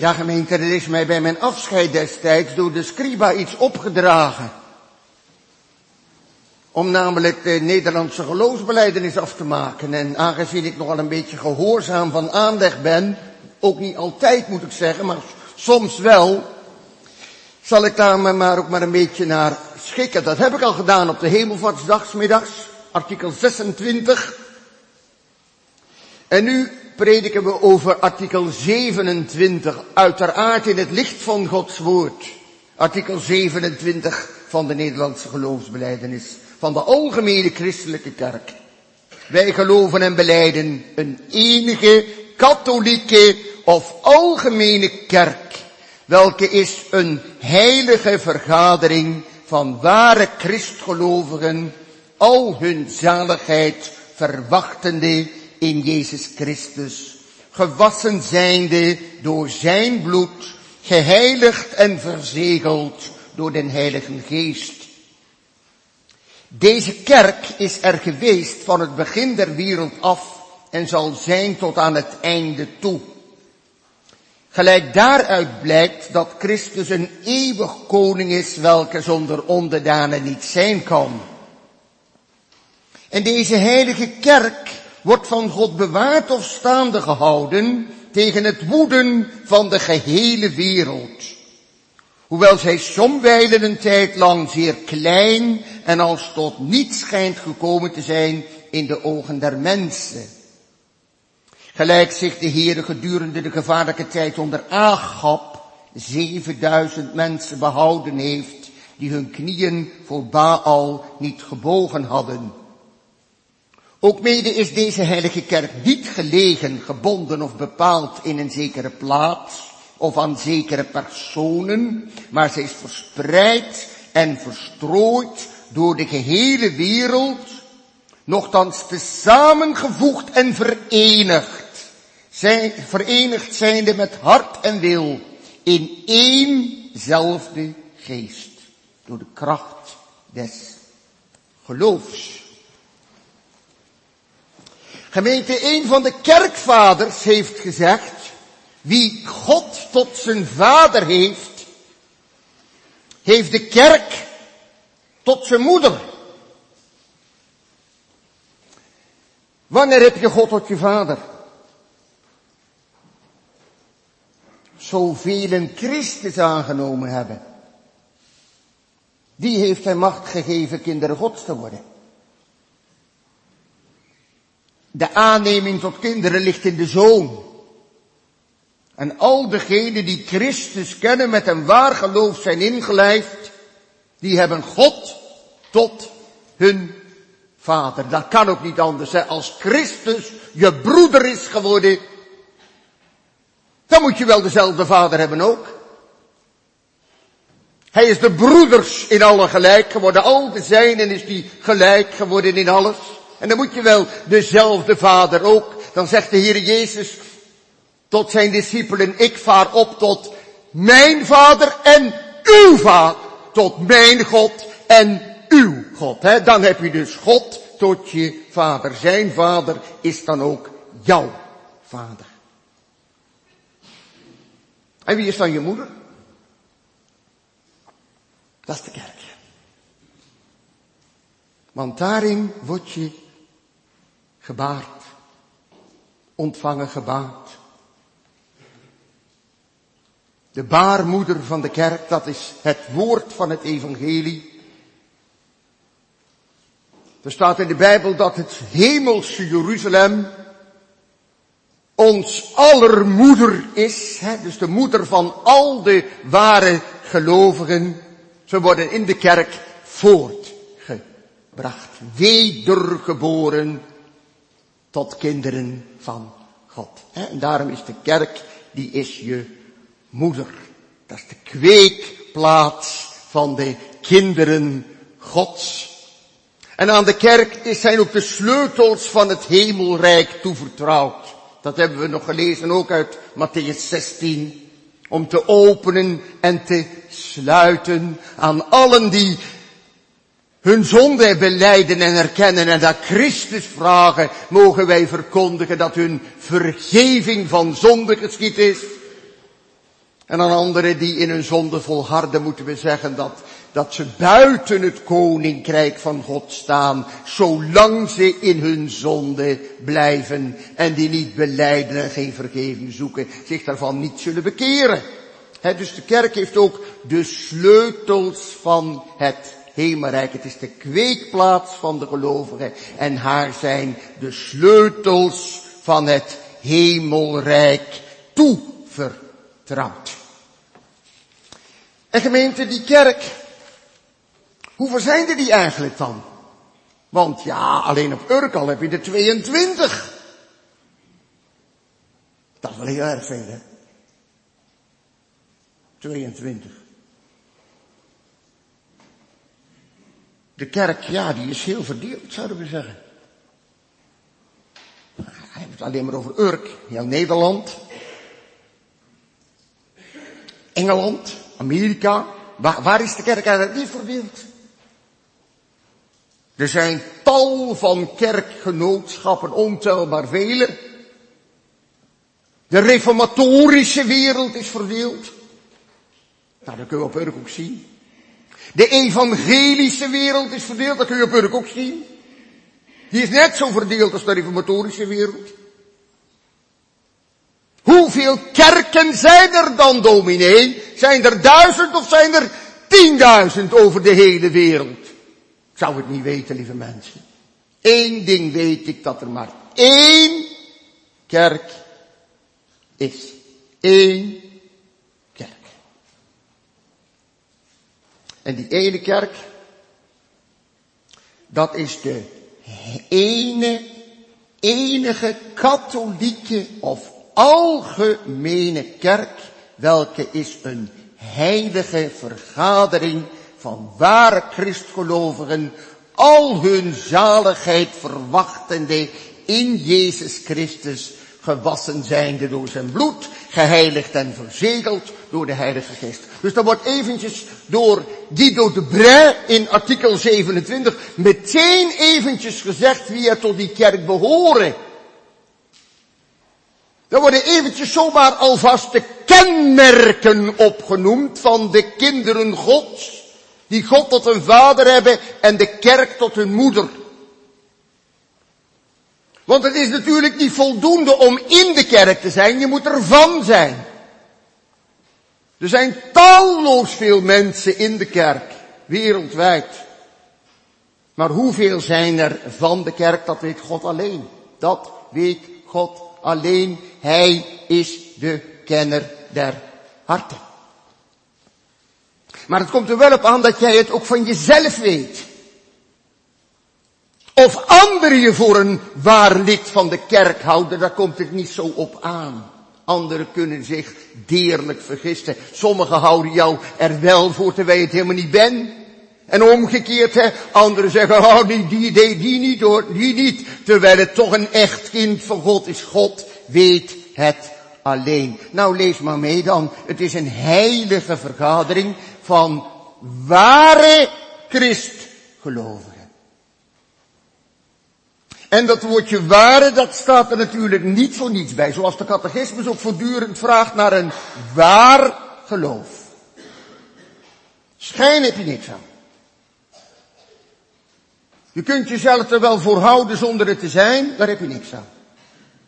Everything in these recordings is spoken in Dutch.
Ja, gemeente, er is mij bij mijn afscheid destijds door de scriba iets opgedragen. Om namelijk de Nederlandse geloofsbeleidenis af te maken. En aangezien ik nogal een beetje gehoorzaam van aanleg ben, ook niet altijd moet ik zeggen, maar soms wel, zal ik daar me maar ook maar een beetje naar schikken. Dat heb ik al gedaan op de hemelvaartsdagsmiddags, artikel 26. En nu prediken we over artikel 27, uiteraard in het licht van Gods woord. Artikel 27 van de Nederlandse geloofsbeleidenis, van de algemene christelijke kerk. Wij geloven en beleiden een enige katholieke of algemene kerk, welke is een heilige vergadering van ware christgelovigen, al hun zaligheid verwachtende in Jezus Christus, gewassen zijnde door zijn bloed, geheiligd en verzegeld door den Heilige Geest. Deze kerk is er geweest van het begin der wereld af en zal zijn tot aan het einde toe. Gelijk daaruit blijkt dat Christus een eeuwig koning is welke zonder onderdanen niet zijn kan. En deze heilige kerk wordt van God bewaard of staande gehouden tegen het woeden van de gehele wereld. Hoewel zij somwijlen een tijd lang zeer klein en als tot niets schijnt gekomen te zijn in de ogen der mensen. Gelijk zich de Heere gedurende de gevaarlijke tijd onder Agap 7000 mensen behouden heeft die hun knieën voor Baal niet gebogen hadden. Ook mede is deze heilige kerk niet gelegen, gebonden of bepaald in een zekere plaats of aan zekere personen, maar zij is verspreid en verstrooid door de gehele wereld, nochtans samengevoegd en verenigd, zijn, verenigd zijnde met hart en wil in éénzelfde geest, door de kracht des geloofs. Gemeente, een van de kerkvaders heeft gezegd, wie God tot zijn vader heeft, heeft de kerk tot zijn moeder. Wanneer heb je God tot je vader? Zoveel Christus aangenomen hebben. Die heeft hij macht gegeven kinderen gods te worden. De aanneming tot kinderen ligt in de zoon. En al degenen die Christus kennen met een waar geloof zijn ingelijfd, die hebben God tot hun vader. Dat kan ook niet anders. Als Christus je broeder is geworden, dan moet je wel dezelfde vader hebben ook. Hij is de broeders in alle gelijk geworden. Al de zijnen is die gelijk geworden in alles. En dan moet je wel dezelfde vader ook. Dan zegt de Heer Jezus tot zijn discipelen, ik vaar op tot mijn vader en uw vader. Tot mijn God en uw God. He, dan heb je dus God tot je vader. Zijn vader is dan ook jouw vader. En wie is dan je moeder? Dat is de kerk. Want daarin word je gebaard, ontvangen gebaard. De baarmoeder van de kerk, dat is het woord van het evangelie. Er staat in de Bijbel dat het hemelse Jeruzalem ons aller moeder is, hè, dus de moeder van al de ware gelovigen. Ze worden in de kerk voortgebracht, wedergeboren tot kinderen van God. En daarom is de kerk, die is je moeder. Dat is de kweekplaats van de kinderen Gods. En aan de kerk zijn ook de sleutels van het hemelrijk toevertrouwd. Dat hebben we nog gelezen ook uit Matthäus 16. Om te openen en te sluiten aan allen die hun zonde beleiden en erkennen en dat Christus vragen, mogen wij verkondigen dat hun vergeving van zonde geschied is. En aan anderen die in hun zonde volharden moeten we zeggen dat, dat ze buiten het koninkrijk van God staan, zolang ze in hun zonde blijven en die niet beleiden en geen vergeving zoeken, zich daarvan niet zullen bekeren. dus de kerk heeft ook de sleutels van het hemelrijk. Het is de kweekplaats van de gelovigen en haar zijn de sleutels van het hemelrijk toevertrouwd. En gemeente, die kerk, hoeveel zijn er die eigenlijk dan? Want ja, alleen op Urk heb je er 22. Dat is wel heel erg veel, hè? 22. De kerk, ja, die is heel verdeeld, zouden we zeggen. Hij heeft het alleen maar over Urk, heel Nederland. Engeland, Amerika. Waar, waar is de kerk eigenlijk niet verdeeld? Er zijn tal van kerkgenootschappen, ontelbaar vele. De reformatorische wereld is verdeeld. Nou, dat kun je op Urk ook zien. De evangelische wereld is verdeeld, dat kun je op Urk ook zien. Die is net zo verdeeld als de reformatorische wereld. Hoeveel kerken zijn er dan, dominee? Zijn er duizend of zijn er tienduizend over de hele wereld? Ik zou het niet weten, lieve mensen. Eén ding weet ik dat er maar één kerk is. Eén kerk. En die ene kerk, dat is de ene, enige katholieke of algemene kerk, welke is een heilige vergadering van ware christgelovigen, al hun zaligheid verwachtende in Jezus Christus, gewassen zijnde door zijn bloed, geheiligd en verzegeld door de Heilige Geest. Dus dan wordt eventjes door Guido de Bray in artikel 27 meteen eventjes gezegd wie er tot die kerk behoren. Er worden eventjes zomaar alvast de kenmerken opgenoemd van de kinderen Gods, die God tot een vader hebben en de kerk tot hun moeder. Want het is natuurlijk niet voldoende om in de kerk te zijn, je moet er van zijn. Er zijn talloos veel mensen in de kerk, wereldwijd. Maar hoeveel zijn er van de kerk, dat weet God alleen. Dat weet God alleen. Hij is de kenner der harten. Maar het komt er wel op aan dat jij het ook van jezelf weet. Of anderen je voor een waar lid van de kerk houden, daar komt het niet zo op aan. Anderen kunnen zich deerlijk vergissen. Sommigen houden jou er wel voor terwijl je het helemaal niet bent. En omgekeerd, hè, anderen zeggen, oh, die, die, die, niet hoor, die niet. Terwijl het toch een echt kind van God is. God weet het alleen. Nou, lees maar mee dan. Het is een heilige vergadering van ware christgelovigen. En dat woordje ware, dat staat er natuurlijk niet voor niets bij. Zoals de catechismus ook voortdurend vraagt naar een waar geloof. Schijn heb je niks aan. Je kunt jezelf er wel voor houden zonder het te zijn, daar heb je niks aan.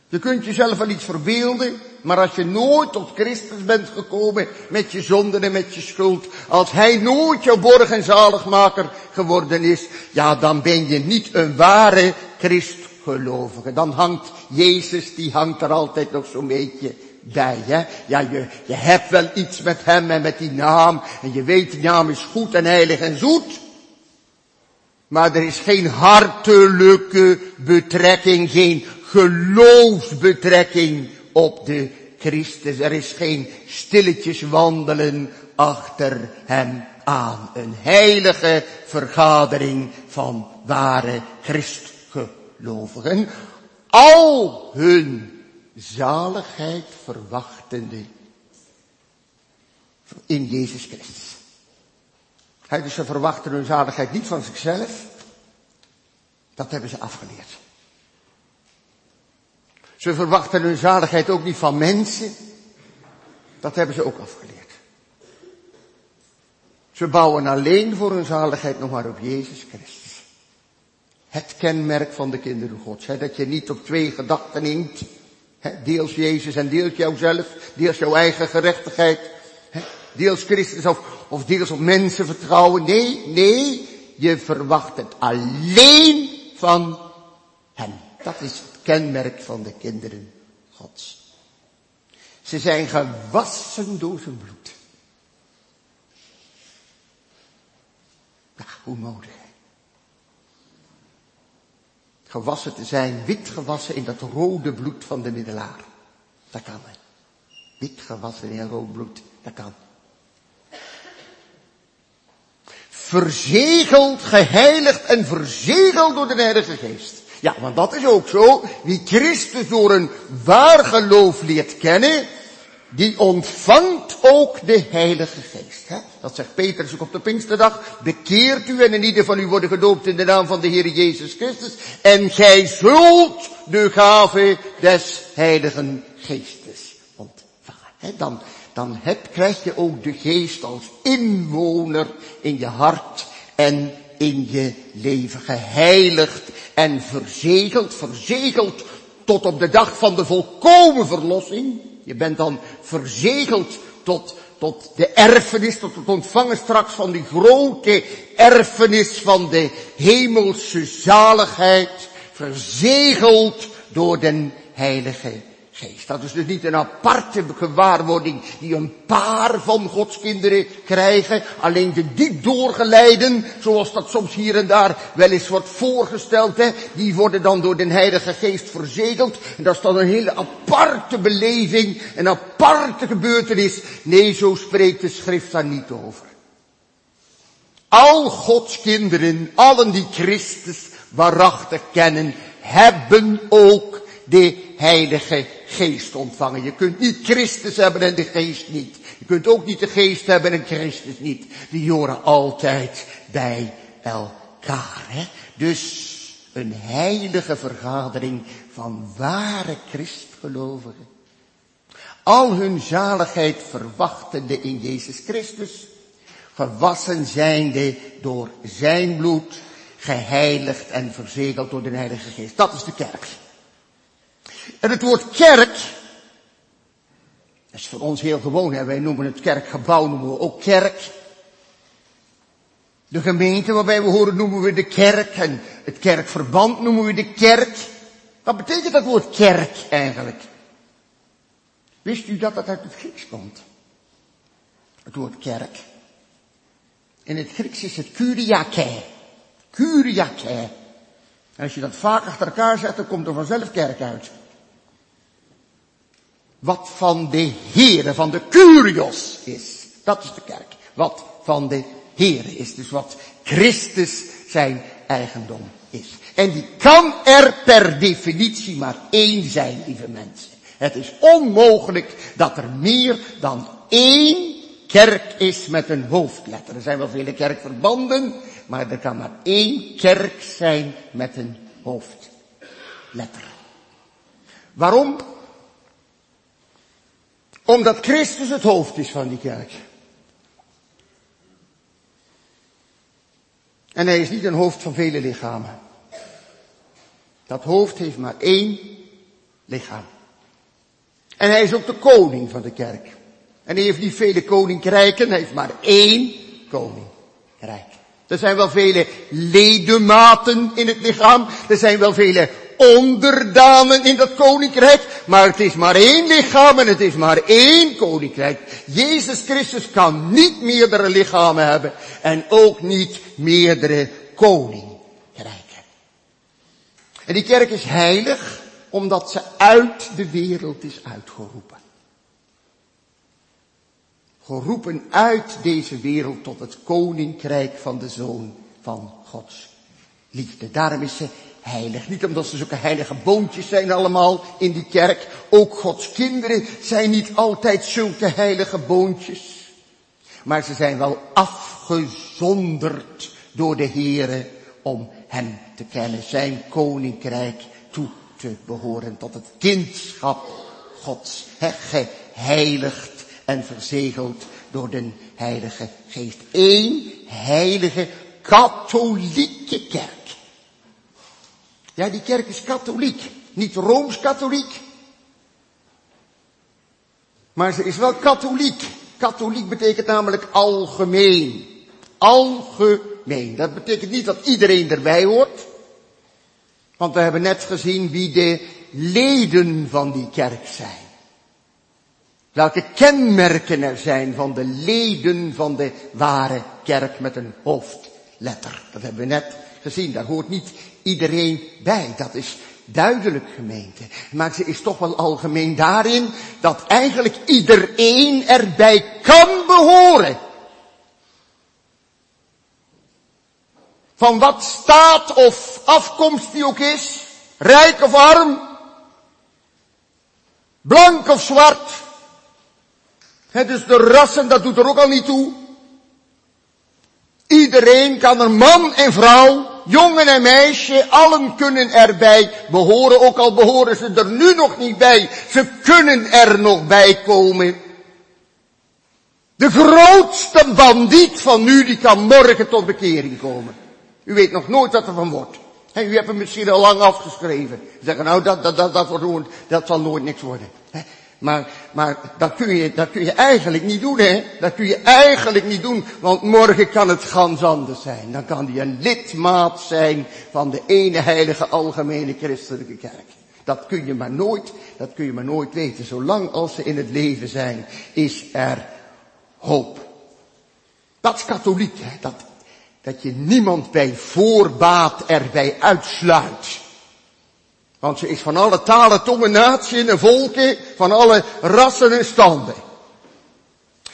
Je kunt jezelf wel iets verbeelden, maar als je nooit tot Christus bent gekomen met je zonden en met je schuld, als Hij nooit jouw borg en zaligmaker geworden is, ja, dan ben je niet een ware Christgelovige. Dan hangt Jezus, die hangt er altijd nog zo'n beetje bij, hè. Ja, je, je hebt wel iets met Hem en met die naam, en je weet die naam is goed en heilig en zoet, maar er is geen hartelijke betrekking, geen geloofsbetrekking op de Christus. Er is geen stilletjes wandelen achter hem aan. Een heilige vergadering van ware christgelovigen. Al hun zaligheid verwachtende in Jezus Christus. He, dus ze verwachten hun zaligheid niet van zichzelf. Dat hebben ze afgeleerd. Ze verwachten hun zaligheid ook niet van mensen. Dat hebben ze ook afgeleerd. Ze bouwen alleen voor hun zaligheid nog maar op Jezus Christus. Het kenmerk van de kinderen Gods. Hè, dat je niet op twee gedachten neemt. Hè, deels Jezus en deels jouzelf. Deels jouw eigen gerechtigheid. Hè, deels Christus of, of deels op mensen vertrouwen. Nee, nee. Je verwacht het alleen van Hem. Dat is het kenmerk van de kinderen Gods. Ze zijn gewassen door zijn bloed. Ja, hoe nodig. Gewassen te zijn, wit gewassen in dat rode bloed van de middelaar. Dat kan. Hè. Wit gewassen in rood bloed. Dat kan. Verzegeld, geheiligd en verzegeld door de Heilige Geest. Ja, want dat is ook zo. Wie Christus door een waar geloof leert kennen, die ontvangt ook de Heilige Geest. Hè? Dat zegt Petrus ook op de Pinksterdag. Bekeert u en in ieder van u worden gedoopt in de naam van de Heer Jezus Christus. En gij zult de gave des Heiligen Geestes ontvangen. Hè? Dan, dan heb, krijg je ook de Geest als inwoner in je hart en in je leven. Geheiligd en verzegeld, verzegeld tot op de dag van de volkomen verlossing. Je bent dan verzegeld tot, tot de erfenis, tot het ontvangen straks van die grote erfenis van de hemelse zaligheid. Verzegeld door den Heilige geest. Dat is dus niet een aparte gewaarwording die een paar van Gods kinderen krijgen. Alleen de diep doorgeleiden, zoals dat soms hier en daar wel eens wordt voorgesteld, hè, die worden dan door de Heilige Geest verzegeld. En dat is dan een hele aparte beleving, een aparte gebeurtenis. Nee, zo spreekt de schrift daar niet over. Al Gods kinderen, allen die Christus waarachtig kennen, hebben ook de Heilige Geest ontvangen. Je kunt niet Christus hebben en de Geest niet. Je kunt ook niet de Geest hebben en Christus niet. Die horen altijd bij elkaar. Hè? Dus een heilige vergadering van ware Christgelovigen. Al hun zaligheid verwachtende in Jezus Christus. Gewassen zijnde door zijn bloed. Geheiligd en verzegeld door de Heilige Geest. Dat is de kerk. En het woord kerk, dat is voor ons heel gewoon, wij noemen het kerkgebouw, noemen we ook kerk. De gemeente waarbij we horen noemen we de kerk en het kerkverband noemen we de kerk. Wat betekent dat woord kerk eigenlijk? Wist u dat dat uit het Grieks komt? Het woord kerk. In het Grieks is het kuriake. Kuriake. En als je dat vaak achter elkaar zet, dan komt er vanzelf kerk uit wat van de Heere, van de Curios is. Dat is de kerk. Wat van de Heere is. Dus wat Christus zijn eigendom is. En die kan er per definitie maar één zijn, lieve mensen. Het is onmogelijk dat er meer dan één kerk is met een hoofdletter. Er zijn wel vele kerkverbanden, maar er kan maar één kerk zijn met een hoofdletter. Waarom? Omdat Christus het hoofd is van die kerk. En hij is niet een hoofd van vele lichamen. Dat hoofd heeft maar één lichaam. En hij is ook de koning van de kerk. En hij heeft niet vele koninkrijken, hij heeft maar één koninkrijk. Er zijn wel vele ledematen in het lichaam. Er zijn wel vele onderdanen in dat koninkrijk. Maar het is maar één lichaam en het is maar één koninkrijk. Jezus Christus kan niet meerdere lichamen hebben. En ook niet meerdere koninkrijken. En die kerk is heilig omdat ze uit de wereld is uitgeroepen. Geroepen uit deze wereld tot het koninkrijk van de Zoon van Gods liefde. Daarom is ze heilig. Niet omdat ze zulke heilige boontjes zijn allemaal in die kerk. Ook Gods kinderen zijn niet altijd zulke heilige boontjes. Maar ze zijn wel afgezonderd door de Heere om Hem te kennen. Zijn koninkrijk toe te behoren tot het kindschap Gods. He, geheiligd en verzegeld door de Heilige Geest. Eén heilige katholieke kerk. Ja, die kerk is katholiek. Niet rooms-katholiek. Maar ze is wel katholiek. Katholiek betekent namelijk algemeen. Algemeen. Dat betekent niet dat iedereen erbij hoort. Want we hebben net gezien wie de leden van die kerk zijn. Welke kenmerken er zijn van de leden van de ware kerk met een hoofdletter. Dat hebben we net gezien. Daar hoort niet iedereen bij. Dat is duidelijk gemeente. Maar ze is toch wel algemeen daarin dat eigenlijk iedereen erbij kan behoren. Van wat staat of afkomst die ook is, rijk of arm, blank of zwart. Het is de rassen, dat doet er ook al niet toe. Iedereen kan er man en vrouw, jongen en meisje, allen kunnen erbij behoren, ook al behoren ze er nu nog niet bij. Ze kunnen er nog bij komen. De grootste bandiet van nu, die kan morgen tot bekering komen. U weet nog nooit wat er van wordt. U hebt hem misschien al lang afgeschreven. Zeggen, nou, dat, dat, dat, dat, dat zal nooit niks worden. Maar, maar dat kun je, dat kun je eigenlijk niet doen, hè? Dat kun je eigenlijk niet doen, want morgen kan het gans anders zijn. Dan kan die een lidmaat zijn van de ene heilige algemene christelijke kerk. Dat kun je maar nooit, dat kun je maar nooit weten. Zolang als ze in het leven zijn, is er hoop. Dat is katholiek, hè? Dat, dat je niemand bij voorbaat erbij uitsluit. Want ze is van alle talen, tongen, naties en volken, van alle rassen en standen.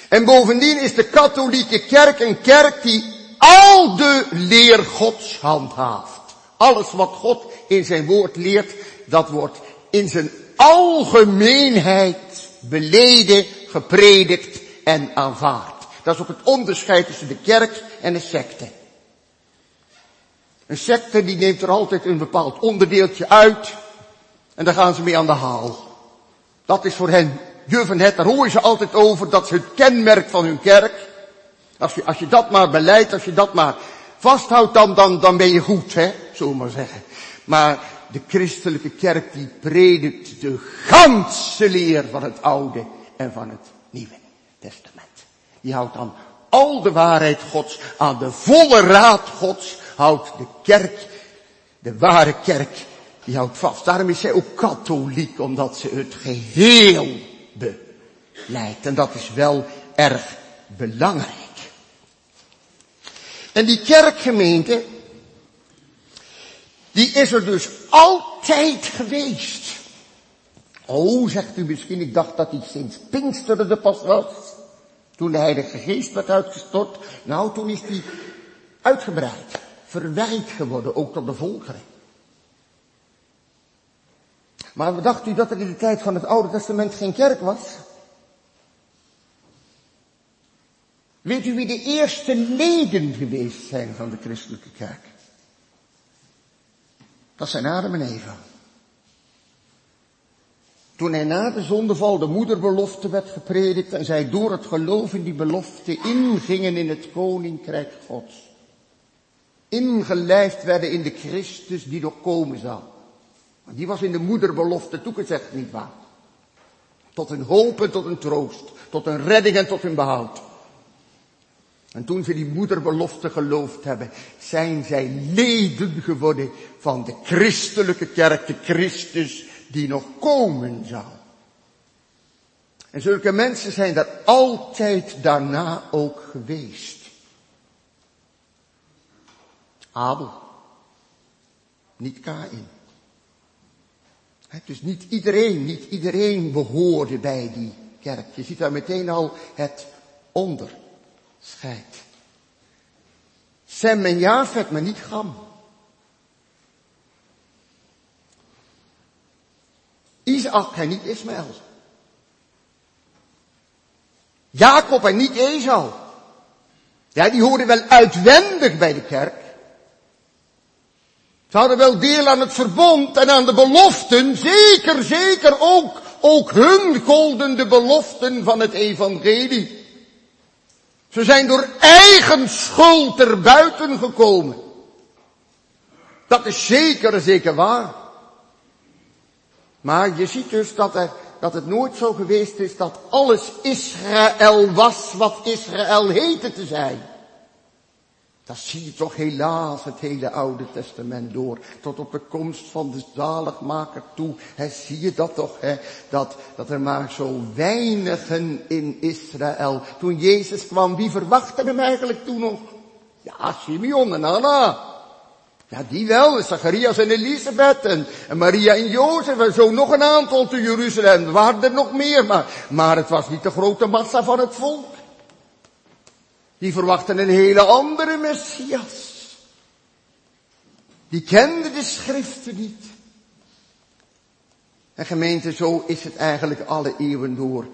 En bovendien is de katholieke kerk een kerk die al de leer Gods handhaaft. Alles wat God in zijn woord leert, dat wordt in zijn algemeenheid beleden, gepredikt en aanvaard. Dat is ook het onderscheid tussen de kerk en de secte. Een secte die neemt er altijd een bepaald onderdeeltje uit en daar gaan ze mee aan de haal. Dat is voor hen juffen het, daar hoor je altijd over, dat is het kenmerk van hun kerk. Als je, als je dat maar beleidt, als je dat maar vasthoudt, dan, dan, dan ben je goed, hè, we maar zeggen. Maar de christelijke kerk die predikt de ganse leer van het Oude en van het Nieuwe Testament. Die houdt dan al de waarheid Gods, aan de volle raad Gods, houdt de kerk, de ware kerk, die houdt vast. Daarom is zij ook katholiek, omdat ze het geheel beleidt. En dat is wel erg belangrijk. En die kerkgemeente, die is er dus altijd geweest. Oh, zegt u misschien, ik dacht dat die sinds Pinksteren er pas was. Toen de Heilige Geest werd uitgestort. Nou, toen is die uitgebreid verwijt geworden, ook tot de volkeren. Maar dacht u dat er in de tijd van het Oude Testament geen kerk was? Weet u wie de eerste leden geweest zijn van de christelijke kerk? Dat zijn Adam en Eva. Toen hij na de zondeval de moederbelofte werd gepredikt en zij door het geloof in die belofte ingingen in het koninkrijk Gods ingelijfd werden in de Christus die nog komen zal. Die was in de moederbelofte toegezegd, niet waar? Tot een hoop en tot een troost, tot een redding en tot een behoud. En toen ze die moederbelofte geloofd hebben, zijn zij leden geworden van de christelijke kerk, de Christus die nog komen zal. En zulke mensen zijn er altijd daarna ook geweest. Abel. Niet Kain. Dus niet iedereen, niet iedereen behoorde bij die kerk. Je ziet daar meteen al het onderscheid. Sem en Jafet, maar niet Gam. Isaac en niet Ismaël. Jacob en niet Esau. Ja, die hoorden wel uitwendig bij de kerk. Ze hadden wel deel aan het verbond en aan de beloften, zeker, zeker ook ook hun golden de beloften van het evangelie. Ze zijn door eigen schuld er buiten gekomen. Dat is zeker, zeker waar. Maar je ziet dus dat, er, dat het nooit zo geweest is dat alles Israël was wat Israël heette te zijn. Dat zie je toch helaas het hele Oude Testament door. Tot op de komst van de zaligmaker toe. He, zie je dat toch? He, dat, dat er maar zo weinigen in Israël. Toen Jezus kwam, wie verwachtte hem eigenlijk toen nog? Ja, Simeon en Anna. Ja, die wel. Zacharias en Elisabeth en, en, Maria en Jozef en zo nog een aantal te Jeruzalem. Er waren er nog meer, maar, maar het was niet de grote massa van het volk. Die verwachten een hele andere Messias. Die kenden de schriften niet. En gemeente, zo is het eigenlijk alle eeuwen door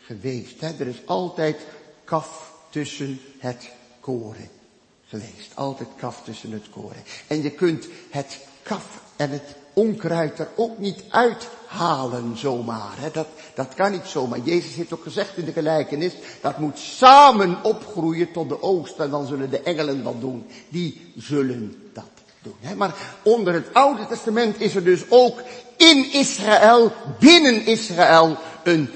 geweest. Hè? Er is altijd kaf tussen het koren geweest. Altijd kaf tussen het koren. En je kunt het kaf en het onkruid er ook niet uithalen zomaar. Hè? Dat, dat kan niet zomaar. Jezus heeft ook gezegd in de gelijkenis, dat moet samen opgroeien tot de oost en dan zullen de engelen dat doen. Die zullen dat doen. Hè? Maar onder het Oude Testament is er dus ook in Israël, binnen Israël, een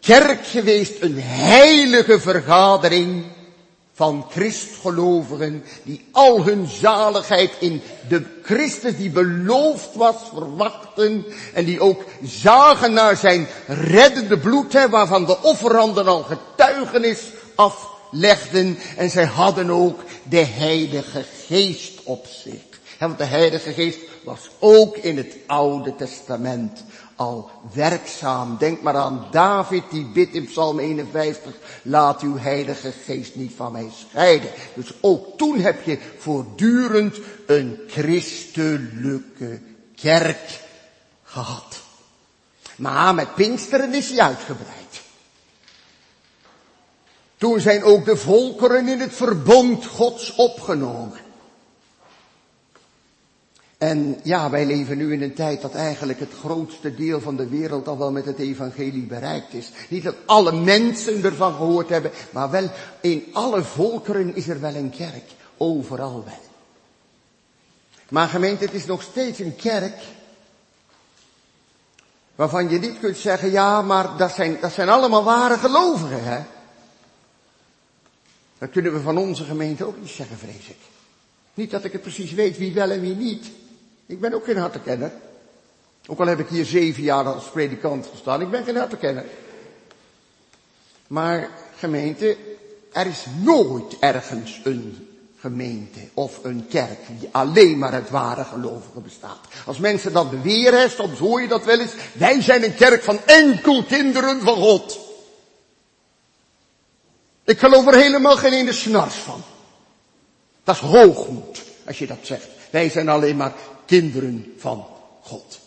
kerk geweest, een heilige vergadering van christgelovigen die al hun zaligheid in de Christus die beloofd was verwachten en die ook zagen naar zijn reddende bloed, hè, waarvan de offeranden al getuigenis aflegden en zij hadden ook de Heilige Geest op zich. want de Heilige Geest was ook in het Oude Testament al werkzaam. Denk maar aan David die bidt in Psalm 51, laat uw heilige geest niet van mij scheiden. Dus ook toen heb je voortdurend een christelijke kerk gehad. Maar met Pinksteren is hij uitgebreid. Toen zijn ook de volkeren in het verbond Gods opgenomen. En ja, wij leven nu in een tijd dat eigenlijk het grootste deel van de wereld al wel met het evangelie bereikt is. Niet dat alle mensen ervan gehoord hebben, maar wel in alle volkeren is er wel een kerk. Overal wel. Maar gemeente, het is nog steeds een kerk waarvan je niet kunt zeggen, ja, maar dat zijn, dat zijn allemaal ware gelovigen, hè. Dat kunnen we van onze gemeente ook niet zeggen, vrees ik. Niet dat ik het precies weet wie wel en wie niet. Ik ben ook geen hartekenner. Ook al heb ik hier zeven jaar als predikant gestaan, ik ben geen hartekenner. Maar gemeente, er is nooit ergens een gemeente of een kerk die alleen maar het ware gelovigen bestaat. Als mensen dat beweren, soms hoor je dat wel eens, wij zijn een kerk van enkel kinderen van God. Ik geloof er helemaal geen ene snars van. Dat is hoogmoed, als je dat zegt. Wij zijn alleen maar kinderen van God.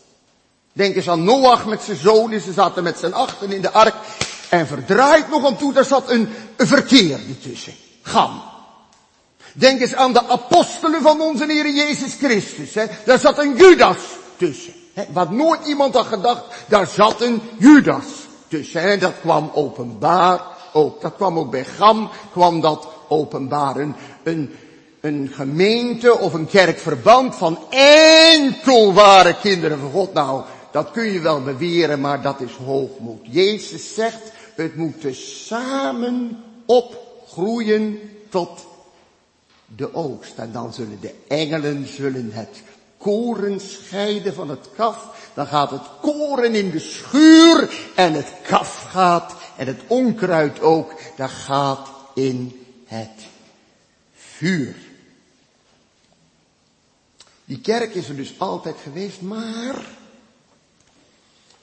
Denk eens aan Noach met zijn zonen. Ze zaten met zijn achten in de ark. En verdraait nog aan toe, daar zat een, verkeerde tussen. Gam. Denk eens aan de apostelen van onze Heer Jezus Christus. Hè. Daar zat een Judas tussen. Hè. Wat nooit iemand had gedacht, daar zat een Judas tussen. En dat kwam openbaar ook. Dat kwam ook bij Gam, kwam dat openbaar. Een, een, een gemeente of een kerkverband van enkel ware kinderen van God. Nou, dat kun je wel beweren, maar dat is hoogmoed. Jezus zegt, het moet samen opgroeien tot de oogst. En dan zullen de engelen zullen het koren scheiden van het kaf. Dan gaat het koren in de schuur en het kaf gaat en het onkruid ook, dat gaat in het vuur. Die kerk is er dus altijd geweest, maar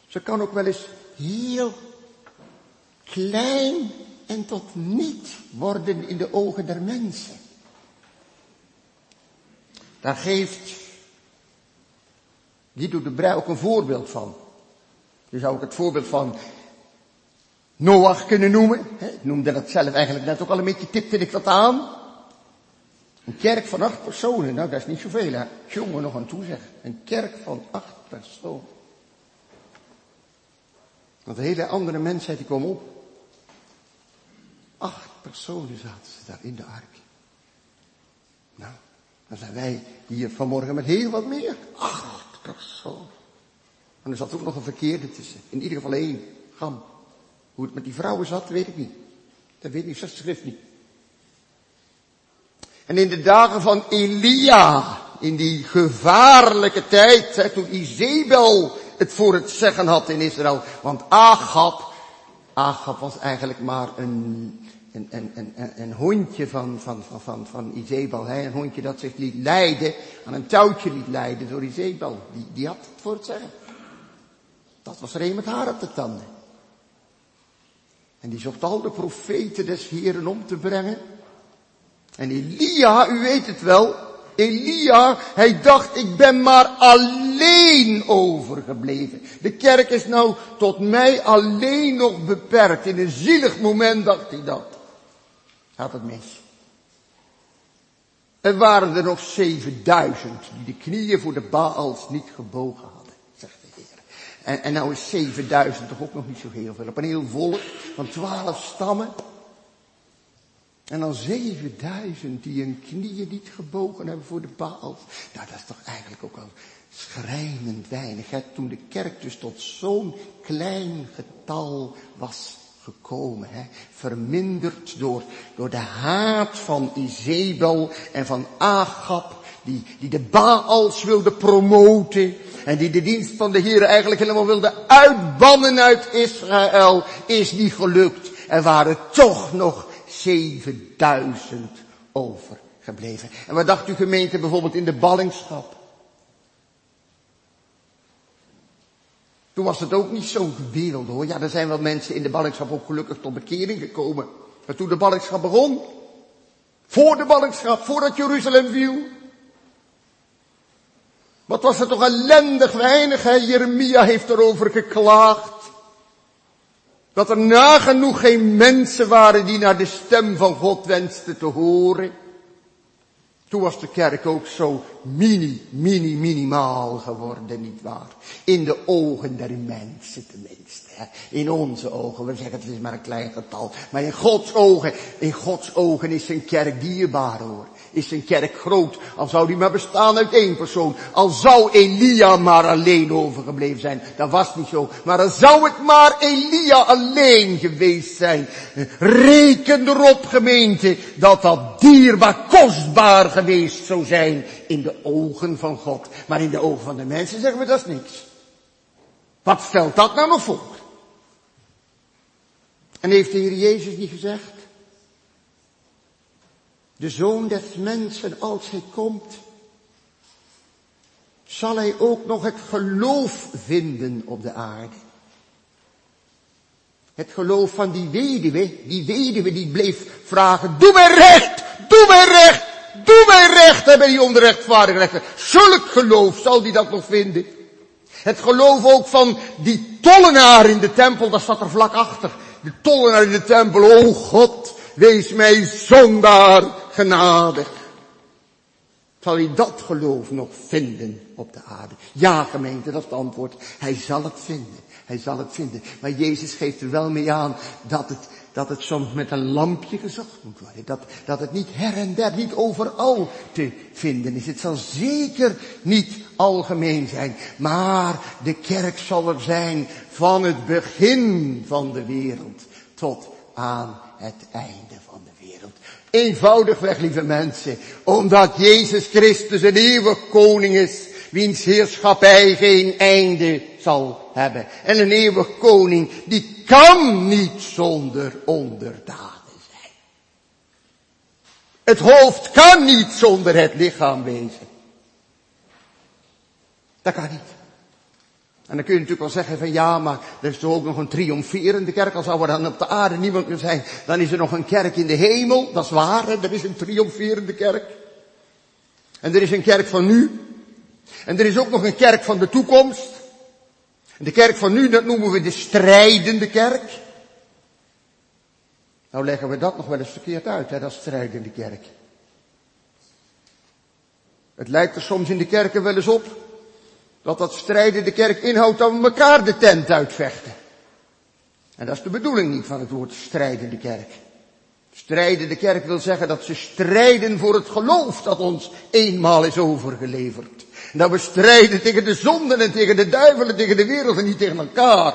ze kan ook wel eens heel klein en tot niet worden in de ogen der mensen. Daar geeft Guido de Brij ook een voorbeeld van. Je zou ook het voorbeeld van Noach kunnen noemen. Ik noemde dat zelf eigenlijk net ook al een beetje, tipte ik dat aan. Een kerk van acht personen, nou dat is niet zoveel hè. Jongen nog aan toe. Een kerk van acht personen. Want de hele andere mensheid die kwam op. Acht personen zaten ze daar in de ark. Nou, dan zijn wij hier vanmorgen met heel wat meer. Acht personen. En er zat ook nog een verkeerde tussen. In ieder geval één. Gam. Hoe het met die vrouwen zat, weet ik niet. Dat weet ik, zegt schrift niet. En in de dagen van Elia, in die gevaarlijke tijd, toen Izebel het voor het zeggen had in Israël. Want Agab, Agab was eigenlijk maar een, een, hondje van, van, van, van, van Izebel. Hè? Een hondje dat zich liet leiden, aan een touwtje liet leiden door Izebel. Die, die had het voor het zeggen. Dat was er met haar op de tanden. En die zocht al de profeten des Heren om te brengen. En Elia, u weet het wel, Elia, hij dacht, ik ben maar alleen overgebleven. De kerk is nou tot mij alleen nog beperkt. In een zielig moment dacht hij dat. Had het mis. Er waren er nog 7000 die de knieën voor de Baals niet gebogen hadden, zegt de Heer. En, en nou is 7000 toch ook nog niet zo heel veel. Op een heel volk van twaalf stammen. En dan 7000 die hun knieën niet gebogen hebben voor de Baals. Nou, dat is toch eigenlijk ook al schrijnend weinig. Toen de kerk dus tot zo'n klein getal was gekomen. Hè? Verminderd door, door de haat van Izebel en van Agab. Die, die de Baals wilde promoten. En die de dienst van de Heer eigenlijk helemaal wilde uitbannen uit Israël. Is niet gelukt. Er waren toch nog 7000 overgebleven. En wat dacht u gemeente bijvoorbeeld in de ballingschap? Toen was het ook niet zo'n wereld hoor. Ja, er zijn wel mensen in de ballingschap ook gelukkig tot bekering gekomen. Maar toen de ballingschap begon, voor de ballingschap, voordat Jeruzalem viel, wat was het toch ellendig weinig, hè? Jeremia heeft erover geklaagd. Dat er nagenoeg geen mensen waren die naar de stem van God wensten te horen. Toen was de kerk ook zo mini, mini, minimaal geworden, niet waar? In de ogen der mensen tenminste. Hè? In onze ogen, we zeggen het is maar een klein getal. Maar in Gods ogen, in Gods ogen is een kerk dierbaar hoor is zijn kerk groot. Al zou die maar bestaan uit één persoon. Al zou Elia maar alleen overgebleven zijn. Dat was niet zo. Maar dan zou het maar Elia alleen geweest zijn. Reken erop gemeente dat dat dierbaar, kostbaar geweest zou zijn in de ogen van God. Maar in de ogen van de mensen zeggen we dat is niks. Wat stelt dat nou nog voor? En heeft de Heer Jezus niet gezegd? De zoon des mensen, als hij komt, zal hij ook nog het geloof vinden op de aarde. Het geloof van die weduwe, die weduwe die bleef vragen, doe mij recht, doe mij recht, doe mij recht, en bij die onrechtvaardige rechter. Zulk geloof zal die dat nog vinden. Het geloof ook van die tollenaar in de tempel, dat zat er vlak achter. De tollenaar in de tempel, oh God, wees mij zondaar genade. Zal hij dat geloof nog vinden op de aarde? Ja, gemeente, dat is het antwoord. Hij zal het vinden. Hij zal het vinden. Maar Jezus geeft er wel mee aan dat het, dat het soms met een lampje gezocht moet worden. Dat, dat het niet her en der, niet overal te vinden is. Het zal zeker niet algemeen zijn. Maar de kerk zal er zijn van het begin van de wereld tot aan het einde van de wereld. Eenvoudigweg, lieve mensen, omdat Jezus Christus een eeuwig koning is, wiens heerschappij geen einde zal hebben. En een eeuwig koning, die kan niet zonder onderdanen zijn. Het hoofd kan niet zonder het lichaam wezen. Dat kan niet. En dan kun je natuurlijk wel zeggen van ja, maar er is toch ook nog een triomferende kerk. Al zou er dan op de aarde niemand meer zijn, dan is er nog een kerk in de hemel. Dat is waar, hè? er is een triomferende kerk. En er is een kerk van nu. En er is ook nog een kerk van de toekomst. En de kerk van nu, dat noemen we de strijdende kerk. Nou leggen we dat nog wel eens verkeerd uit, hè, dat strijdende kerk. Het lijkt er soms in de kerken wel eens op dat dat strijden de kerk inhoudt dat we elkaar de tent uitvechten. En dat is de bedoeling niet van het woord strijdende kerk. Strijdende kerk wil zeggen dat ze strijden voor het geloof dat ons eenmaal is overgeleverd. dat we strijden tegen de zonden en tegen de duivelen, tegen de wereld en niet tegen elkaar.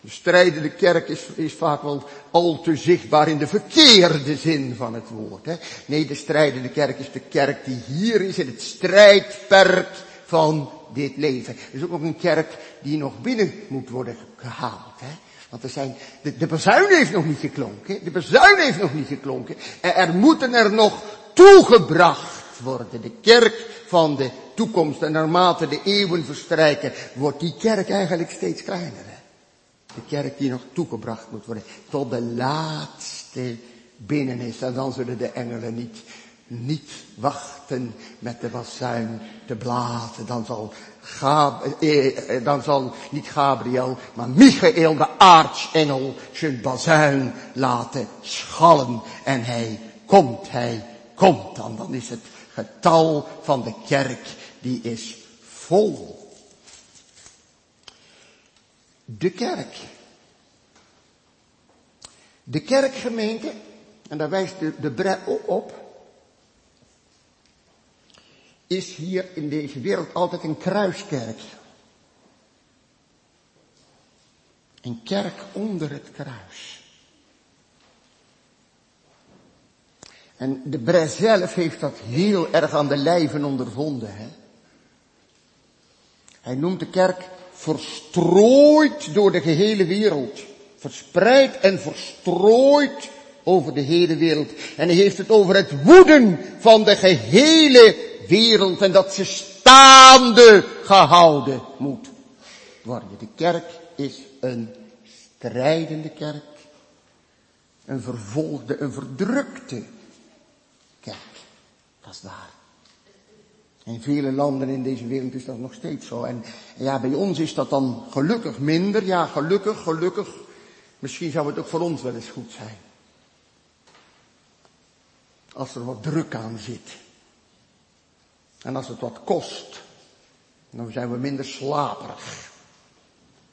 De strijdende kerk is, is vaak wel al te zichtbaar in de verkeerde zin van het woord. Hè? Nee, de strijdende kerk is de kerk die hier is in het strijdperk van dit leven. Er is ook nog een kerk die nog binnen moet worden gehaald. Hè? Want er zijn, de, de bezuin heeft nog niet geklonken. De bezuin heeft nog niet geklonken. Er, er moeten er nog toegebracht worden. De kerk van de toekomst. En naarmate de eeuwen verstrijken, wordt die kerk eigenlijk steeds kleiner. Hè? De kerk die nog toegebracht moet worden. Tot de laatste binnen is. En dan zullen de engelen niet niet wachten met de bazuin te blazen. Dan zal, Gab, eh, eh, dan zal niet Gabriel, maar Michael, de aartsengel, zijn bazuin laten schallen. En hij komt, hij komt dan. Dan is het getal van de kerk, die is vol. De kerk. De kerkgemeente, en daar wijst de, de op, is hier in deze wereld altijd een kruiskerk. Een kerk onder het kruis. En de Bres zelf heeft dat heel erg aan de lijven ondervonden. Hè? Hij noemt de kerk verstrooid door de gehele wereld. Verspreid en verstrooid over de hele wereld. En hij heeft het over het woeden van de gehele wereld en dat ze staande gehouden moet worden. De kerk is een strijdende kerk. Een vervolgde, een verdrukte kerk. Dat is waar. In vele landen in deze wereld is dat nog steeds zo. En ja, bij ons is dat dan gelukkig minder. Ja, gelukkig, gelukkig. Misschien zou het ook voor ons wel eens goed zijn. Als er wat druk aan zit. En als het wat kost, dan zijn we minder slaperig.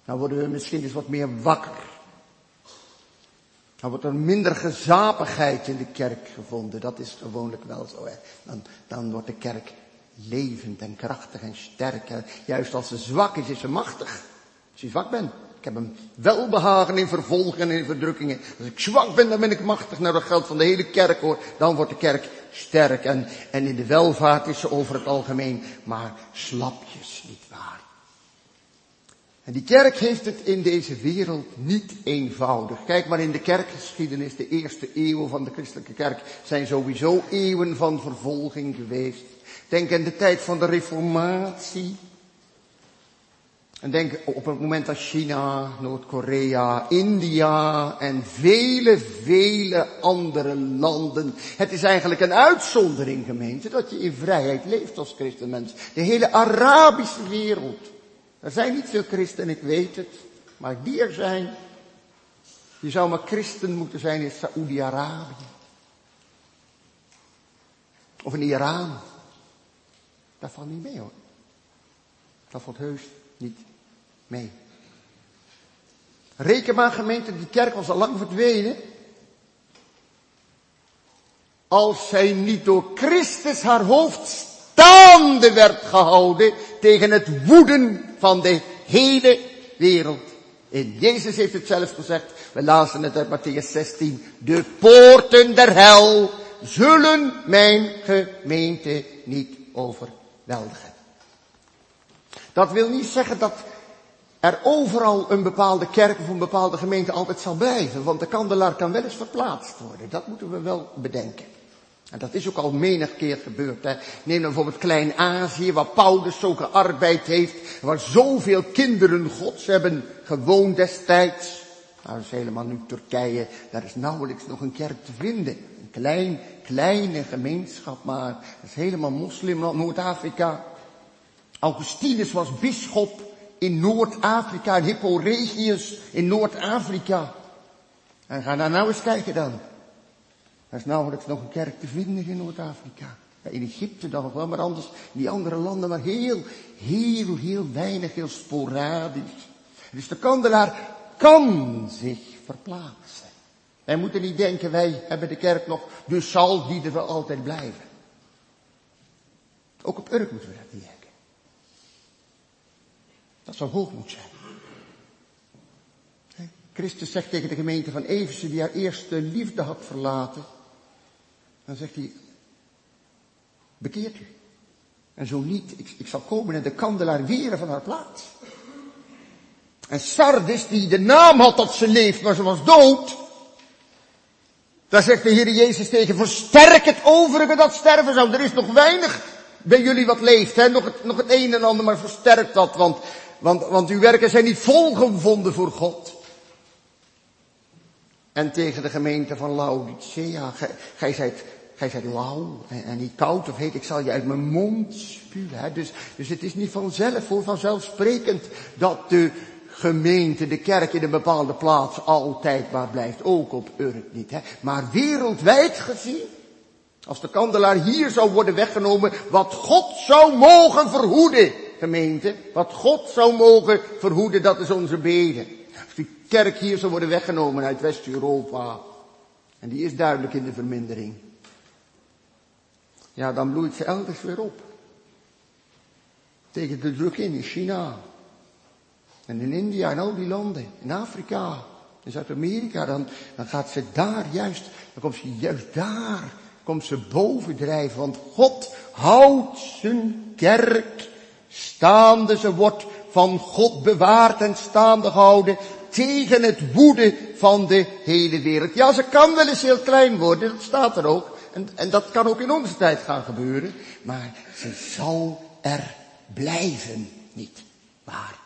Dan worden we misschien eens wat meer wakker. Dan wordt er minder gezapigheid in de kerk gevonden. Dat is gewoonlijk wel zo. Hè. Dan, dan wordt de kerk levend en krachtig en sterk. Juist als ze zwak is, is ze machtig. Als je zwak bent. Ik heb een welbehagen in vervolgen en in verdrukkingen. Als ik zwak ben, dan ben ik machtig. naar dat geld van de hele kerk hoor. Dan wordt de kerk sterk. En, en in de welvaart is ze over het algemeen maar slapjes, niet waar. En die kerk heeft het in deze wereld niet eenvoudig. Kijk maar in de kerkgeschiedenis, de eerste eeuwen van de christelijke kerk zijn sowieso eeuwen van vervolging geweest. Denk aan de tijd van de reformatie. En denk op het moment dat China, Noord-Korea, India en vele, vele andere landen. Het is eigenlijk een uitzondering gemeente dat je in vrijheid leeft als christenmens. De hele Arabische wereld. Er zijn niet veel christenen, ik weet het. Maar die er zijn. Je zou maar christen moeten zijn in Saoedi-Arabië. Of in Iran. Dat valt niet mee hoor. Dat valt heus niet mee. Reken maar gemeente, die kerk was al lang verdwenen. Als zij niet door Christus haar hoofd staande werd gehouden tegen het woeden van de hele wereld. In Jezus heeft het zelf gezegd, we lazen het uit Matthäus 16, de poorten der hel zullen mijn gemeente niet overweldigen. Dat wil niet zeggen dat er overal een bepaalde kerk of een bepaalde gemeente altijd zal blijven. Want de kandelaar kan wel eens verplaatst worden. Dat moeten we wel bedenken. En dat is ook al menig keer gebeurd. Hè. Neem dan bijvoorbeeld Klein-Azië, waar Paulus zo gearbeid heeft. Waar zoveel kinderen gods hebben gewoond destijds. Nou, dat is helemaal nu Turkije. Daar is nauwelijks nog een kerk te vinden. Een klein, kleine gemeenschap, maar dat is helemaal moslimland, Noord-Afrika. Augustinus was bisschop in Noord-Afrika, in Hippo Regius in Noord-Afrika. En ga daar nou eens kijken dan. Er is nauwelijks nog een kerk te vinden in Noord-Afrika. in Egypte dan nog wel, maar anders in die andere landen maar heel, heel, heel weinig, heel sporadisch. Dus de kandelaar kan zich verplaatsen. Wij moeten niet denken, wij hebben de kerk nog, dus zal die er wel altijd blijven. Ook op Urk moeten we dat denken. Dat zou hoogmoed zijn. Christus zegt tegen de gemeente van Efeze die haar eerste liefde had verlaten. Dan zegt hij, bekeert u. En zo niet, ik, ik zal komen en de kandelaar weren van haar plaats. En Sardis, die de naam had dat ze leeft, maar ze was dood. Daar zegt de Heer Jezus tegen, versterk het overige dat sterven zou. Er is nog weinig bij jullie wat leeft, hè? Nog, het, nog het een en ander, maar versterk dat, want, want, want uw werken zijn niet volgevonden voor God. En tegen de gemeente van Laodicea, gij zijt, gij zijt lauw en, en, niet koud of heet, ik zal je uit mijn mond spuwen. Hè? Dus, dus het is niet vanzelf, voor vanzelfsprekend, dat de gemeente, de kerk in een bepaalde plaats altijd waar blijft. Ook op Urk niet. Hè? Maar wereldwijd gezien, als de kandelaar hier zou worden weggenomen, wat God zou mogen verhoeden, gemeente, wat God zou mogen verhoeden, dat is onze beden. Als die kerk hier zou worden weggenomen uit West-Europa, en die is duidelijk in de vermindering, ja, dan bloeit ze elders weer op. Tegen de druk in, in China, en in India en al die landen, in Afrika, in Zuid-Amerika, dan, dan gaat ze daar juist, dan komt ze juist daar, komt ze bovendrijven, want God houdt zijn kerk staande, ze wordt van God bewaard en staande gehouden tegen het woede van de hele wereld. Ja, ze kan wel eens heel klein worden, dat staat er ook. En, en dat kan ook in onze tijd gaan gebeuren. Maar ze zal er blijven, niet waar.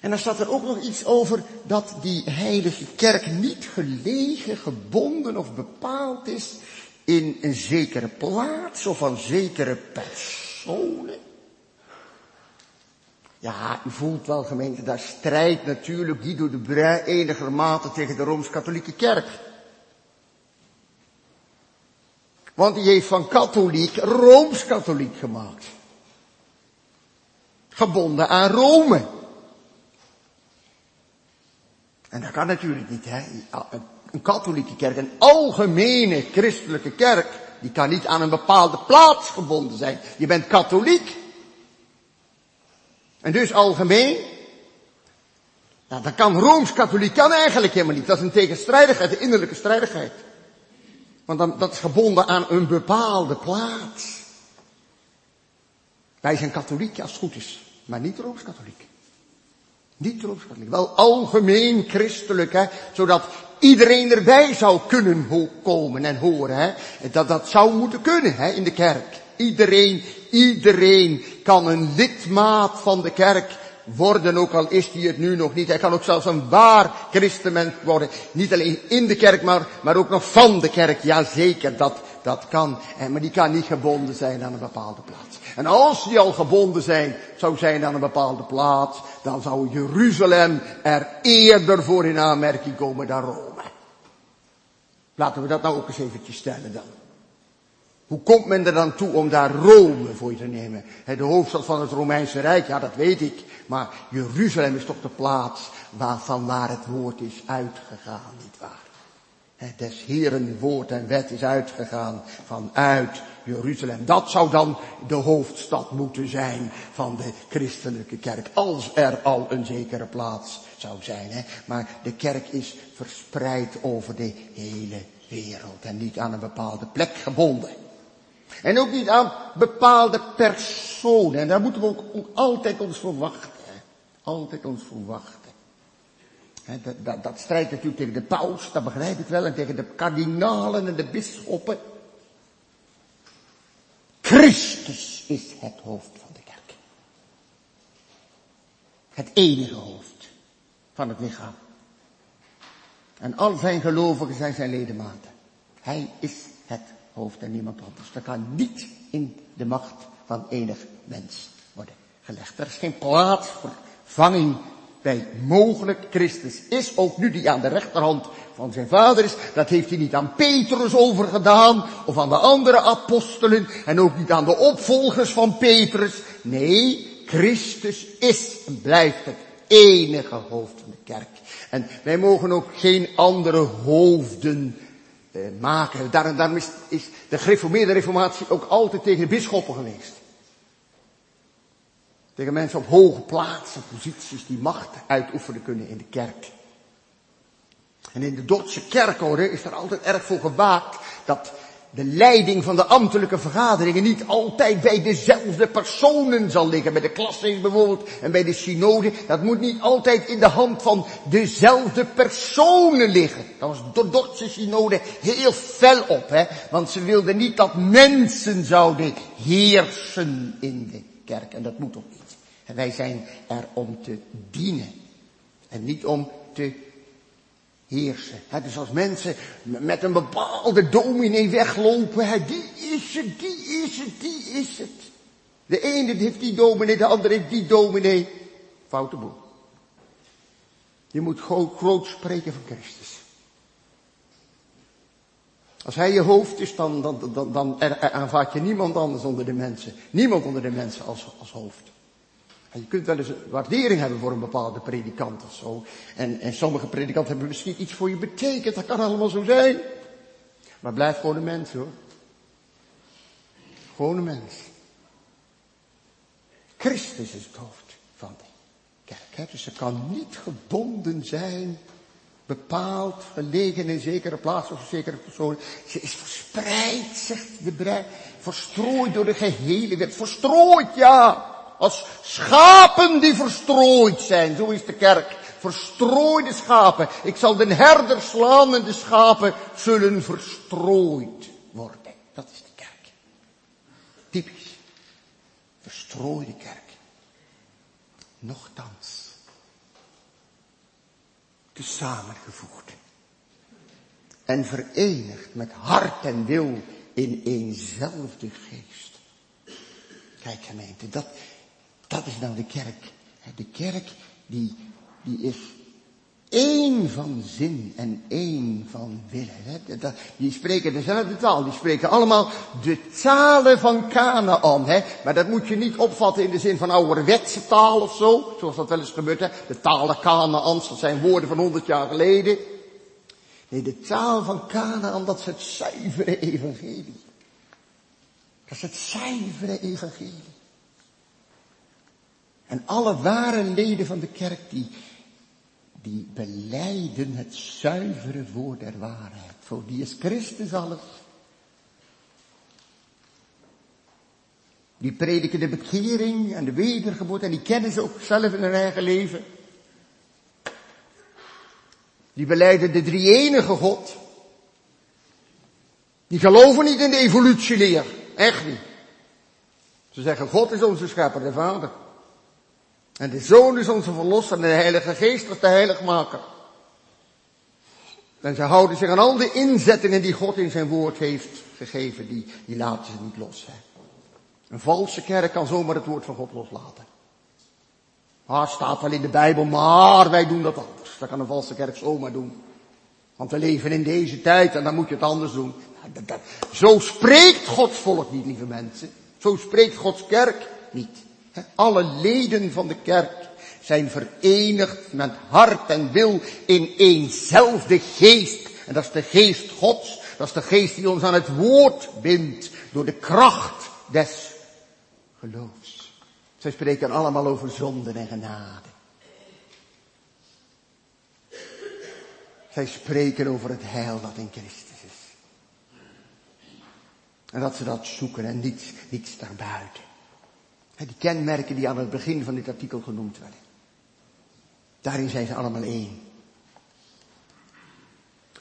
En dan staat er ook nog iets over dat die heilige kerk niet gelegen, gebonden of bepaald is in een zekere plaats of aan zekere personen. Ja, u voelt wel gemeente, daar strijdt natuurlijk Guido de Brij enigermate tegen de Rooms-Katholieke Kerk. Want die heeft van katholiek Rooms-Katholiek gemaakt. Gebonden aan Rome. En dat kan natuurlijk niet, hè. Een katholieke kerk, een algemene christelijke kerk, die kan niet aan een bepaalde plaats gebonden zijn. Je bent katholiek. En dus algemeen. Nou, dat kan Rooms-katholiek kan eigenlijk helemaal niet. Dat is een tegenstrijdigheid, een innerlijke strijdigheid. Want dan, dat is gebonden aan een bepaalde plaats. Wij zijn katholiek als het goed is, maar niet Rooms-katholiek. Niet rooms-katholiek, wel algemeen christelijk, hè, zodat iedereen erbij zou kunnen komen en horen. Hè. Dat, dat zou moeten kunnen hè, in de kerk. Iedereen, iedereen kan een lidmaat van de kerk worden, ook al is hij het nu nog niet. Hij kan ook zelfs een waar christenmens worden. Niet alleen in de kerk, maar, maar ook nog van de kerk. Jazeker, dat, dat kan. En, maar die kan niet gebonden zijn aan een bepaalde plaats. En als die al gebonden zijn, zou zijn aan een bepaalde plaats, dan zou Jeruzalem er eerder voor in aanmerking komen dan Rome. Laten we dat nou ook eens eventjes stellen dan. Hoe komt men er dan toe om daar Rome voor te nemen? De hoofdstad van het Romeinse Rijk, ja dat weet ik. Maar Jeruzalem is toch de plaats waarvan waar het woord is uitgegaan, nietwaar? Des Heren woord en wet is uitgegaan vanuit Jeruzalem. Dat zou dan de hoofdstad moeten zijn van de christelijke kerk. Als er al een zekere plaats zou zijn. Hè. Maar de kerk is verspreid over de hele wereld en niet aan een bepaalde plek gebonden. En ook niet aan bepaalde personen. En daar moeten we ook, altijd ons voor wachten. Altijd ons voor wachten. dat, dat, strijdt natuurlijk tegen de paus, dat begrijp ik wel, en tegen de kardinalen en de bisschoppen. Christus is het hoofd van de kerk. Het enige hoofd van het lichaam. En al zijn gelovigen zijn zijn ledematen. Hij is het hoofd en niemand anders. Dat kan niet in de macht van enig mens worden gelegd. Er is geen plaatsvervanging bij mogelijk. Christus is ook nu die aan de rechterhand van zijn vader is. Dat heeft hij niet aan Petrus overgedaan of aan de andere apostelen en ook niet aan de opvolgers van Petrus. Nee, Christus is en blijft het enige hoofd van de kerk. En wij mogen ook geen andere hoofden maken. Daarom, is, de gereformeerde reformatie ook altijd tegen de bisschoppen geweest. Tegen mensen op hoge plaatsen, posities die macht uitoefenen kunnen in de kerk. En in de Dordtse kerkorde is er altijd erg voor gewaakt dat de leiding van de ambtelijke vergaderingen niet altijd bij dezelfde personen zal liggen. Bij de klassen bijvoorbeeld en bij de synode. Dat moet niet altijd in de hand van dezelfde personen liggen. Dat was de Dordtse synode heel fel op. Hè? Want ze wilden niet dat mensen zouden heersen in de kerk. En dat moet ook niet. En wij zijn er om te dienen. En niet om te heersen. dus als mensen met een bepaalde dominee weglopen, die is het, die is het, die is het. De ene heeft die dominee, de andere heeft die dominee. Foute boel. Je moet groot, spreken van Christus. Als hij je hoofd is, dan, dan, dan, dan aanvaard je niemand anders onder de mensen. Niemand onder de mensen als, als hoofd. Je kunt wel eens een waardering hebben voor een bepaalde predikant of zo. En, en sommige predikanten hebben misschien iets voor je betekend. Dat kan allemaal zo zijn. Maar blijf gewoon een mens hoor. Gewoon een mens. Christus is het hoofd van de kerk. Dus ze kan niet gebonden zijn, bepaald, gelegen in zekere plaats of zekere persoon. Ze is verspreid, zegt de brei, verstrooid door de gehele wereld. Verstrooid, ja. Als schapen die verstrooid zijn. Zo is de kerk. Verstrooide schapen. Ik zal de herder slaan en de schapen zullen verstrooid worden. Dat is de kerk. Typisch. Verstrooide kerk. Nochtans. Te samengevoegd. En verenigd met hart en wil in eenzelfde geest. Kijk gemeente, dat, dat is nou de kerk. De kerk die, die is één van zin en één van willen. Die spreken dezelfde taal. Die spreken allemaal de talen van Canaan. Maar dat moet je niet opvatten in de zin van ouderwetse taal of zo. Zoals dat wel eens gebeurt. De talen Canaans, dat zijn woorden van honderd jaar geleden. Nee, de taal van Canaan, dat is het zuivere evangelie. Dat is het zuivere evangelie. En alle ware leden van de kerk die, die beleiden het zuivere woord der waarheid. Voor die is Christus alles. Die prediken de bekering en de wedergeboorte en die kennen ze ook zelf in hun eigen leven. Die beleiden de drie enige God. Die geloven niet in de evolutieleer. Echt niet. Ze zeggen God is onze schepper, de Vader. En de Zoon is onze verlosser en de Heilige Geest is de heiligmaker. En ze houden zich aan al de inzettingen die God in zijn woord heeft gegeven, die, die laten ze niet los. Hè. Een valse kerk kan zomaar het woord van God loslaten. Maar staat wel in de Bijbel, maar wij doen dat anders. Dat kan een valse kerk zomaar doen. Want we leven in deze tijd en dan moet je het anders doen. Zo spreekt Gods volk niet, lieve mensen. Zo spreekt Gods kerk niet. Alle leden van de kerk zijn verenigd met hart en wil in eenzelfde geest. En dat is de geest Gods. Dat is de geest die ons aan het woord bindt door de kracht des geloofs. Zij spreken allemaal over zonden en genade. Zij spreken over het heil dat in Christus is. En dat ze dat zoeken en niets, niets daarbuiten. Die kenmerken die aan het begin van dit artikel genoemd werden. Daarin zijn ze allemaal één.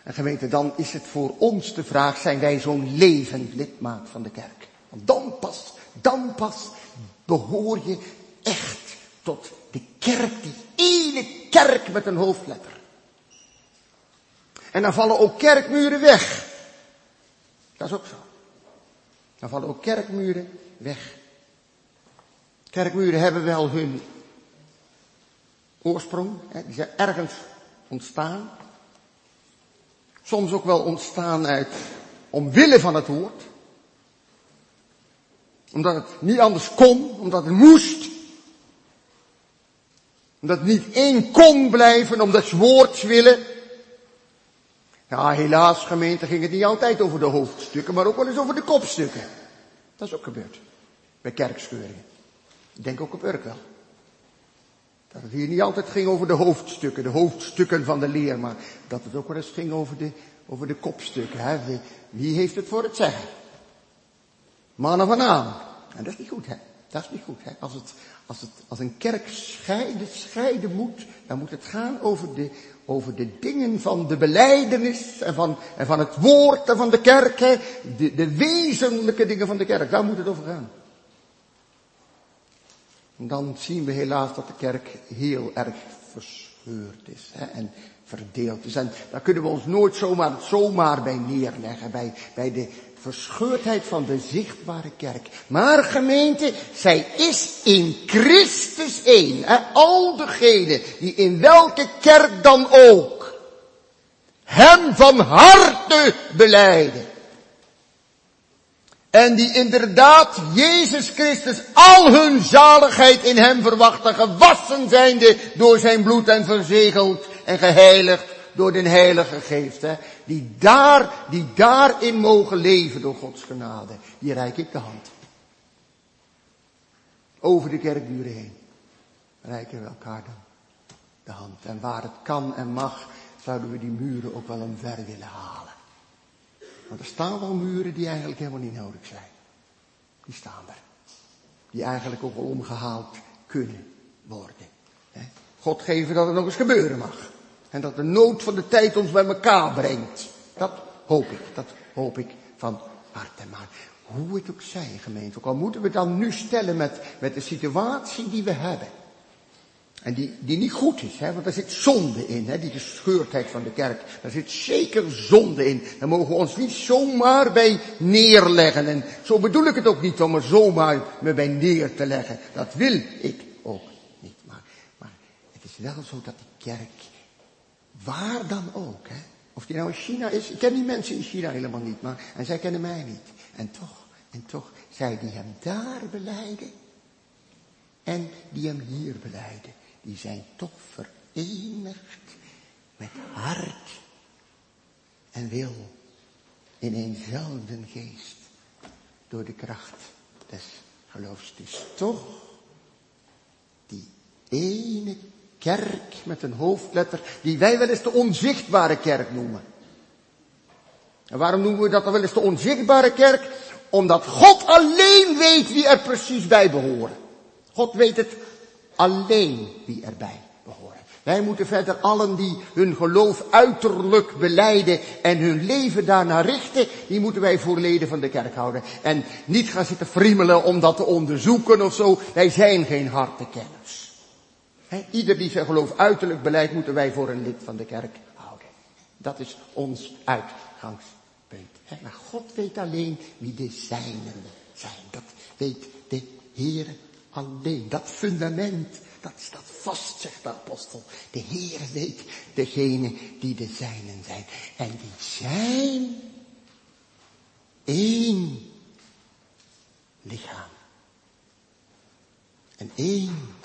En gemeente, dan is het voor ons de vraag, zijn wij zo'n levend lidmaat van de kerk? Want dan pas, dan pas behoor je echt tot de kerk, die ene kerk met een hoofdletter. En dan vallen ook kerkmuren weg. Dat is ook zo. Dan vallen ook kerkmuren weg. Kerkmuren hebben wel hun oorsprong, hè, die zijn ergens ontstaan. Soms ook wel ontstaan uit omwille van het woord. Omdat het niet anders kon, omdat het moest. Omdat het niet één kon blijven, om des woords willen. Ja, helaas gemeente ging het niet altijd over de hoofdstukken, maar ook wel eens over de kopstukken. Dat is ook gebeurd. Bij kerkscheuringen. Ik denk ook op Urk wel. Dat het hier niet altijd ging over de hoofdstukken, de hoofdstukken van de leer, maar dat het ook wel eens ging over de, over de kopstukken. Hè? Wie heeft het voor het zeggen? Mannen van aan. En dat is niet goed, hè? Dat is niet goed, hè? Als het, als het, als een kerk scheiden, scheiden moet, dan moet het gaan over de, over de dingen van de beleidenis en van, en van het woord en van de kerk, hè? De, de wezenlijke dingen van de kerk. Daar moet het over gaan. Dan zien we helaas dat de kerk heel erg verscheurd is hè, en verdeeld is. En daar kunnen we ons nooit zomaar, zomaar bij neerleggen, bij, bij de verscheurdheid van de zichtbare kerk. Maar gemeente, zij is in Christus één. Hè, al degenen die in welke kerk dan ook hem van harte beleiden. En die inderdaad Jezus Christus al hun zaligheid in hem verwachten, gewassen zijnde door zijn bloed en verzegeld en geheiligd door de Heilige Geest. Hè, die daar, die daarin mogen leven door Gods genade. Die reik ik de hand. Over de kerkburen heen. Rijken we elkaar dan de hand. En waar het kan en mag, zouden we die muren ook wel omver willen halen. Want er staan wel muren die eigenlijk helemaal niet nodig zijn. Die staan er. Die eigenlijk ook wel omgehaald kunnen worden. God geven dat het nog eens gebeuren mag. En dat de nood van de tijd ons bij elkaar brengt. Dat hoop ik. Dat hoop ik van harte. Maar hoe het ook zij, gemeente. Ook al moeten we dan nu stellen met, met de situatie die we hebben. En die, die niet goed is, hè, want er zit zonde in, hè, die gescheurdheid van de kerk. Daar zit zeker zonde in. Daar mogen we ons niet zomaar bij neerleggen. En zo bedoel ik het ook niet om er zomaar me bij neer te leggen. Dat wil ik ook niet. Maar, maar het is wel zo dat die kerk, waar dan ook, hè, of die nou in China is, ik ken die mensen in China helemaal niet, maar, en zij kennen mij niet. En toch, en toch, zij die hem daar beleiden, en die hem hier beleiden die zijn toch verenigd met hart en wil in eenzelfde geest door de kracht des geloofs. Is toch die ene kerk met een hoofdletter die wij wel eens de onzichtbare kerk noemen. En waarom noemen we dat dan wel eens de onzichtbare kerk? Omdat God alleen weet wie er precies bij behoren. God weet het alleen wie erbij behoren. Wij moeten verder allen die hun geloof uiterlijk beleiden en hun leven daarnaar richten, die moeten wij voor leden van de kerk houden. En niet gaan zitten friemelen om dat te onderzoeken of zo. Wij zijn geen hartekenners. He, ieder die zijn geloof uiterlijk beleidt, moeten wij voor een lid van de kerk houden. Dat is ons uitgangspunt. Maar God weet alleen wie de zijnen zijn. Dat weet de Heer alleen. Dat fundament, dat staat vast, zegt de apostel. De Heer weet degene die de zijnen zijn. En die zijn één lichaam. En één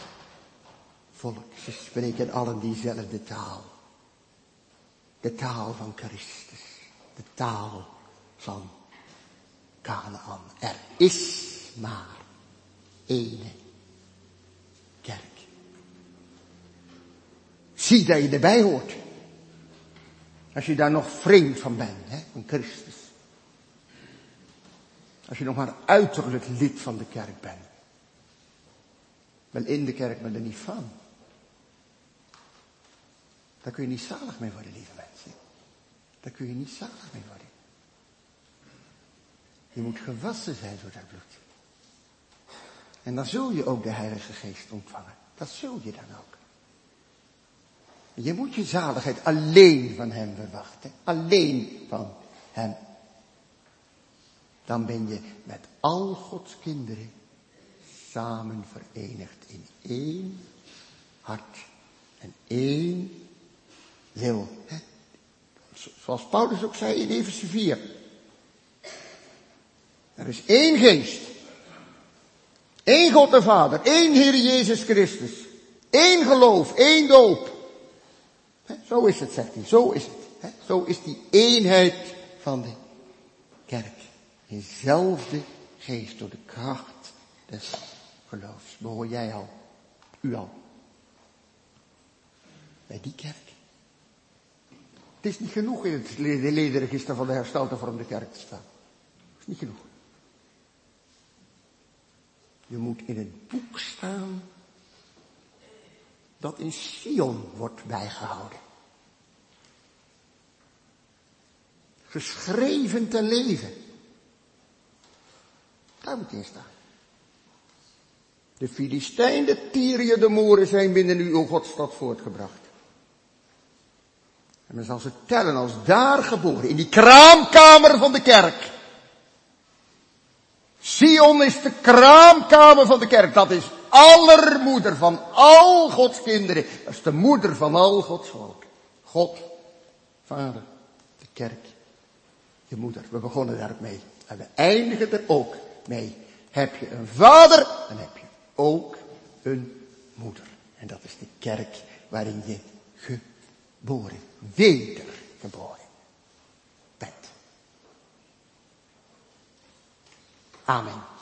volk. Ze spreken allen diezelfde taal. De taal van Christus. De taal van Canaan. Er is maar ene kerk. Zie dat je erbij hoort. Als je daar nog vreemd van bent, hè, van Christus. Als je nog maar uiterlijk lid van de kerk bent. Wel in de kerk, maar er niet van. Daar kun je niet zalig mee worden, lieve mensen. Daar kun je niet zalig mee worden. Je moet gewassen zijn door dat bloed. En dan zul je ook de Heilige Geest ontvangen. Dat zul je dan ook. Je moet je zaligheid alleen van Hem verwachten. Alleen van Hem. Dan ben je met al Gods kinderen samen verenigd in één hart en één wil. Zoals Paulus ook zei in Efeze 4. Er is één geest. Eén God de Vader, één Heer Jezus Christus. Eén geloof, één doop. Zo is het, zegt hij, zo is het. Zo is die eenheid van de kerk. Inzelfde geest door de kracht des geloofs. Behoor jij al, u al, bij die kerk. Het is niet genoeg in het ledenregister van de herstelde vorm de kerk te staan. Het is niet genoeg. Je moet in het boek staan dat in Sion wordt bijgehouden. Geschreven te leven. Daar moet in staan. De Filistijn, de Tyrië, de Moeren zijn binnen uw Godstad voortgebracht. En men zal ze tellen als daar geboren, in die kraamkamer van de kerk. Sion is de kraamkamer van de kerk. Dat is allermoeder van al Gods kinderen. Dat is de moeder van al Gods volk. God, Vader, de kerk, je moeder. We begonnen daar. En we eindigen er ook mee. Heb je een vader, dan heb je ook een moeder. En dat is de kerk waarin je geboren, wedergeboren Amen.